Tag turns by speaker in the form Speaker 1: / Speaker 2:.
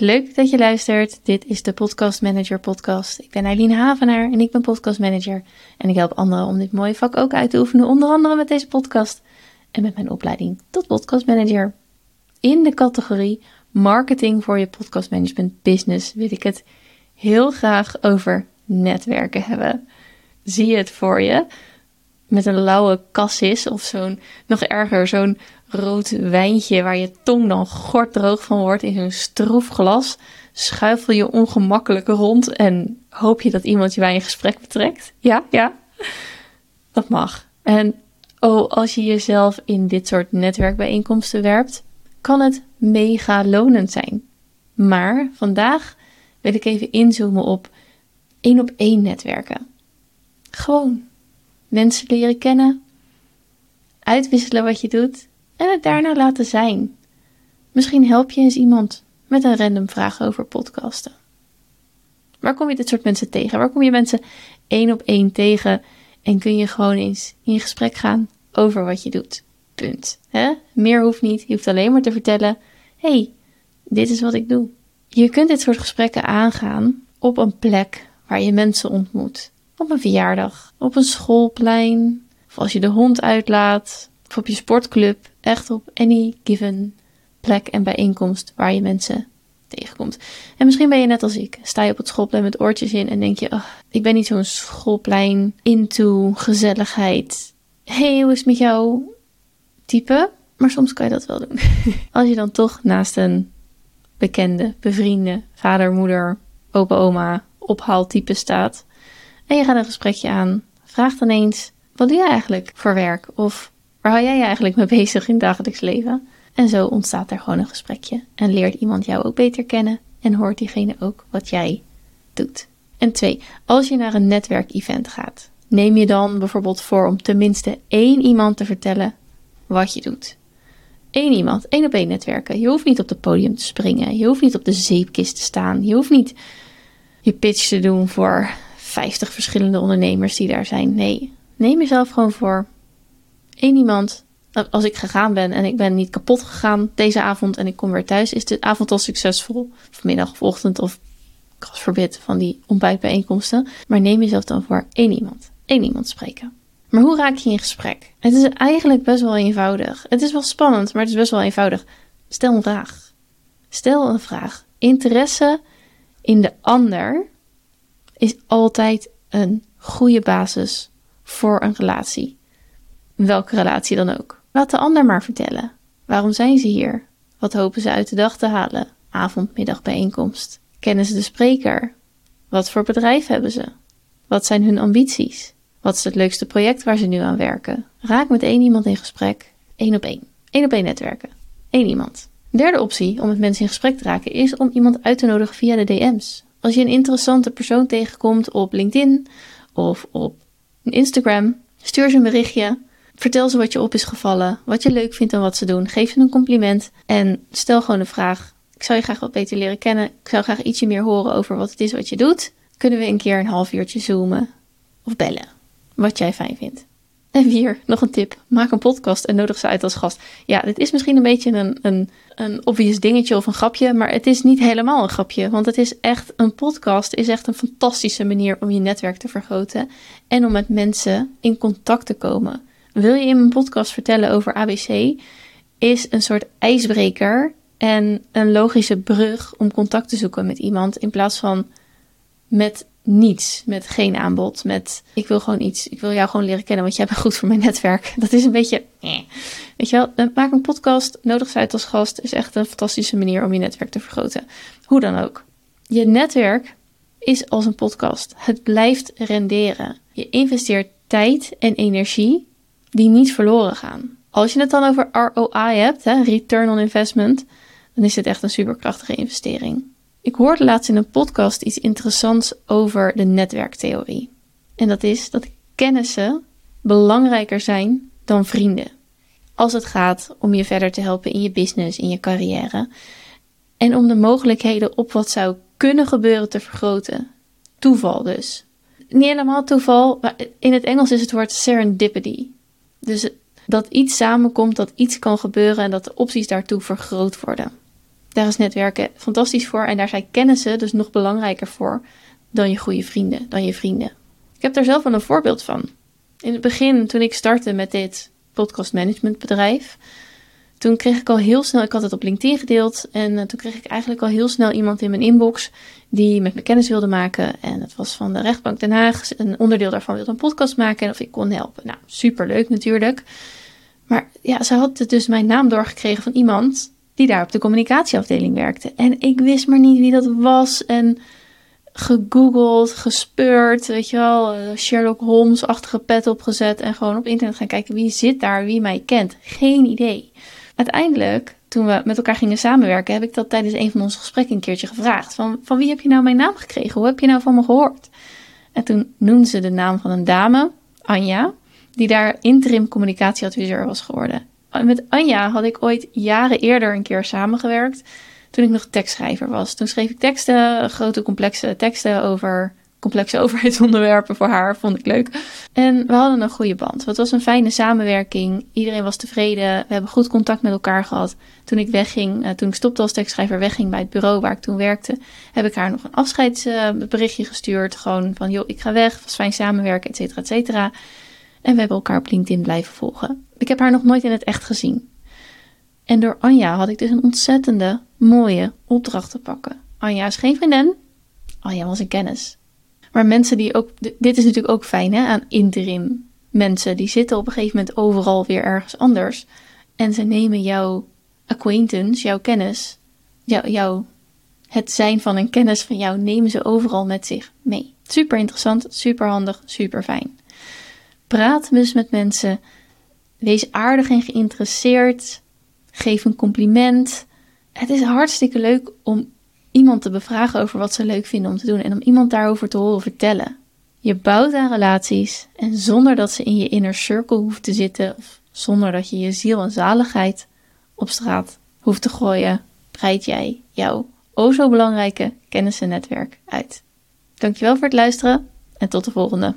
Speaker 1: Leuk dat je luistert. Dit is de Podcast Manager Podcast. Ik ben Eileen Havenaar en ik ben Podcast Manager. En ik help anderen om dit mooie vak ook uit te oefenen, onder andere met deze podcast en met mijn opleiding tot Podcast Manager. In de categorie Marketing voor je podcast management business wil ik het heel graag over netwerken hebben. Zie je het voor je? Met een lauwe kassis of zo'n, nog erger, zo'n rood wijntje waar je tong dan gorddroog van wordt in zo'n stroef glas. Schuifel je ongemakkelijk rond en hoop je dat iemand je bij een gesprek betrekt. Ja, ja. Dat mag. En oh, als je jezelf in dit soort netwerkbijeenkomsten werpt, kan het mega lonend zijn. Maar vandaag wil ik even inzoomen op één op één netwerken. Gewoon mensen leren kennen, uitwisselen wat je doet en het daarna laten zijn. Misschien help je eens iemand met een random vraag over podcasten. Waar kom je dit soort mensen tegen? Waar kom je mensen één op één tegen en kun je gewoon eens in gesprek gaan over wat je doet? Punt. Meer hoeft niet. Je hoeft alleen maar te vertellen: hey, dit is wat ik doe. Je kunt dit soort gesprekken aangaan op een plek waar je mensen ontmoet. Op een verjaardag, op een schoolplein, of als je de hond uitlaat, of op je sportclub. Echt op any given plek en bijeenkomst waar je mensen tegenkomt. En misschien ben je net als ik. Sta je op het schoolplein met oortjes in en denk je: oh, ik ben niet zo'n schoolplein into gezelligheid. Hey, hoe is het met jou? Type. Maar soms kan je dat wel doen. Als je dan toch naast een bekende, bevriende, vader, moeder, opa, oma, ophaaltype staat. En je gaat een gesprekje aan. Vraag dan eens: wat doe je eigenlijk voor werk? Of waar hou jij je eigenlijk mee bezig in het dagelijks leven? En zo ontstaat er gewoon een gesprekje. En leert iemand jou ook beter kennen en hoort diegene ook wat jij doet. En twee, als je naar een netwerkevent gaat, neem je dan bijvoorbeeld voor om tenminste één iemand te vertellen wat je doet. Eén iemand, één op één netwerken. Je hoeft niet op het podium te springen. Je hoeft niet op de zeepkist te staan. Je hoeft niet je pitch te doen voor 50 verschillende ondernemers die daar zijn. Nee, neem jezelf gewoon voor. Één iemand. Als ik gegaan ben en ik ben niet kapot gegaan deze avond en ik kom weer thuis, is de avond al succesvol. Of middag of ochtend of verbid van die ontbijtbijeenkomsten. Maar neem jezelf dan voor één iemand. Eén iemand spreken. Maar hoe raak je in gesprek? Het is eigenlijk best wel eenvoudig. Het is wel spannend, maar het is best wel eenvoudig. Stel een vraag. Stel een vraag. Interesse in de ander is altijd een goede basis voor een relatie. Welke relatie dan ook. Laat de ander maar vertellen. Waarom zijn ze hier? Wat hopen ze uit de dag te halen? Avond, middag, bijeenkomst. Kennen ze de spreker? Wat voor bedrijf hebben ze? Wat zijn hun ambities? Wat is het leukste project waar ze nu aan werken? Raak met één iemand in gesprek. Eén op één. Eén op één netwerken. Eén iemand. Derde optie om met mensen in gesprek te raken is om iemand uit te nodigen via de DM's. Als je een interessante persoon tegenkomt op LinkedIn of op Instagram, stuur ze een berichtje. Vertel ze wat je op is gevallen, wat je leuk vindt en wat ze doen. Geef ze een compliment en stel gewoon een vraag. Ik zou je graag wat beter leren kennen. Ik zou graag ietsje meer horen over wat het is wat je doet. Kunnen we een keer een half uurtje zoomen of bellen? wat jij fijn vindt. En vier, nog een tip. Maak een podcast en nodig ze uit als gast. Ja, dit is misschien een beetje een, een, een obvious dingetje of een grapje, maar het is niet helemaal een grapje. Want het is echt, een podcast is echt een fantastische manier om je netwerk te vergroten en om met mensen in contact te komen. Wil je in een podcast vertellen over ABC, is een soort ijsbreker en een logische brug om contact te zoeken met iemand in plaats van met niets, met geen aanbod, met ik wil gewoon iets, ik wil jou gewoon leren kennen, want jij bent goed voor mijn netwerk. Dat is een beetje, eh. weet je wel, maak een podcast, nodig ze uit als gast, is echt een fantastische manier om je netwerk te vergroten. Hoe dan ook. Je netwerk is als een podcast. Het blijft renderen. Je investeert tijd en energie die niet verloren gaan. Als je het dan over ROI hebt, hè, return on investment, dan is dit echt een superkrachtige investering. Ik hoorde laatst in een podcast iets interessants over de netwerktheorie. En dat is dat kennissen belangrijker zijn dan vrienden. Als het gaat om je verder te helpen in je business, in je carrière. En om de mogelijkheden op wat zou kunnen gebeuren te vergroten. Toeval dus. Niet helemaal toeval, maar in het Engels is het woord serendipity. Dus dat iets samenkomt, dat iets kan gebeuren en dat de opties daartoe vergroot worden. Daar is netwerken fantastisch voor en daar zijn kennissen dus nog belangrijker voor dan je goede vrienden, dan je vrienden. Ik heb daar zelf wel een voorbeeld van. In het begin, toen ik startte met dit podcast management bedrijf, toen kreeg ik al heel snel, ik had het op LinkedIn gedeeld en uh, toen kreeg ik eigenlijk al heel snel iemand in mijn inbox die met me kennis wilde maken. En het was van de rechtbank Den Haag. Een onderdeel daarvan wilde een podcast maken en of ik kon helpen. Nou, superleuk natuurlijk. Maar ja, ze had dus mijn naam doorgekregen van iemand die daar op de communicatieafdeling werkte. En ik wist maar niet wie dat was en gegoogeld, gespeurd, weet je wel, eh, Sherlock Holmes-achtige pet opgezet en gewoon op internet gaan kijken wie zit daar, wie mij kent. Geen idee. Uiteindelijk, toen we met elkaar gingen samenwerken, heb ik dat tijdens een van onze gesprekken een keertje gevraagd. Van, van wie heb je nou mijn naam gekregen? Hoe heb je nou van me gehoord? En toen noemde ze de naam van een dame, Anja, die daar interim communicatieadviseur was geworden. Met Anja had ik ooit jaren eerder een keer samengewerkt toen ik nog tekstschrijver was. Toen schreef ik teksten, grote complexe teksten over complexe overheidsonderwerpen voor haar. Vond ik leuk. En we hadden een goede band. Het was een fijne samenwerking. Iedereen was tevreden. We hebben goed contact met elkaar gehad. Toen ik wegging, uh, toen ik stopte als tekstschrijver, wegging bij het bureau waar ik toen werkte, heb ik haar nog een afscheidsberichtje gestuurd. Gewoon van, joh, ik ga weg. Het was fijn samenwerken, et cetera, et cetera. En we hebben elkaar op LinkedIn blijven volgen. Ik heb haar nog nooit in het echt gezien. En door Anja had ik dus een ontzettende mooie opdracht te pakken. Anja is geen vriendin. Anja was een kennis. Maar mensen die ook, dit is natuurlijk ook fijn hè, aan interim mensen. Die zitten op een gegeven moment overal weer ergens anders. En ze nemen jouw acquaintance, jouw kennis, jouw, het zijn van een kennis van jou, nemen ze overal met zich mee. Super interessant, super handig, super fijn. Praat dus met mensen. Wees aardig en geïnteresseerd. Geef een compliment. Het is hartstikke leuk om iemand te bevragen over wat ze leuk vinden om te doen en om iemand daarover te horen vertellen. Je bouwt aan relaties en zonder dat ze in je inner circle hoeft te zitten of zonder dat je je ziel en zaligheid op straat hoeft te gooien, breid jij jouw o zo belangrijke kennissennetwerk uit. Dankjewel voor het luisteren en tot de volgende.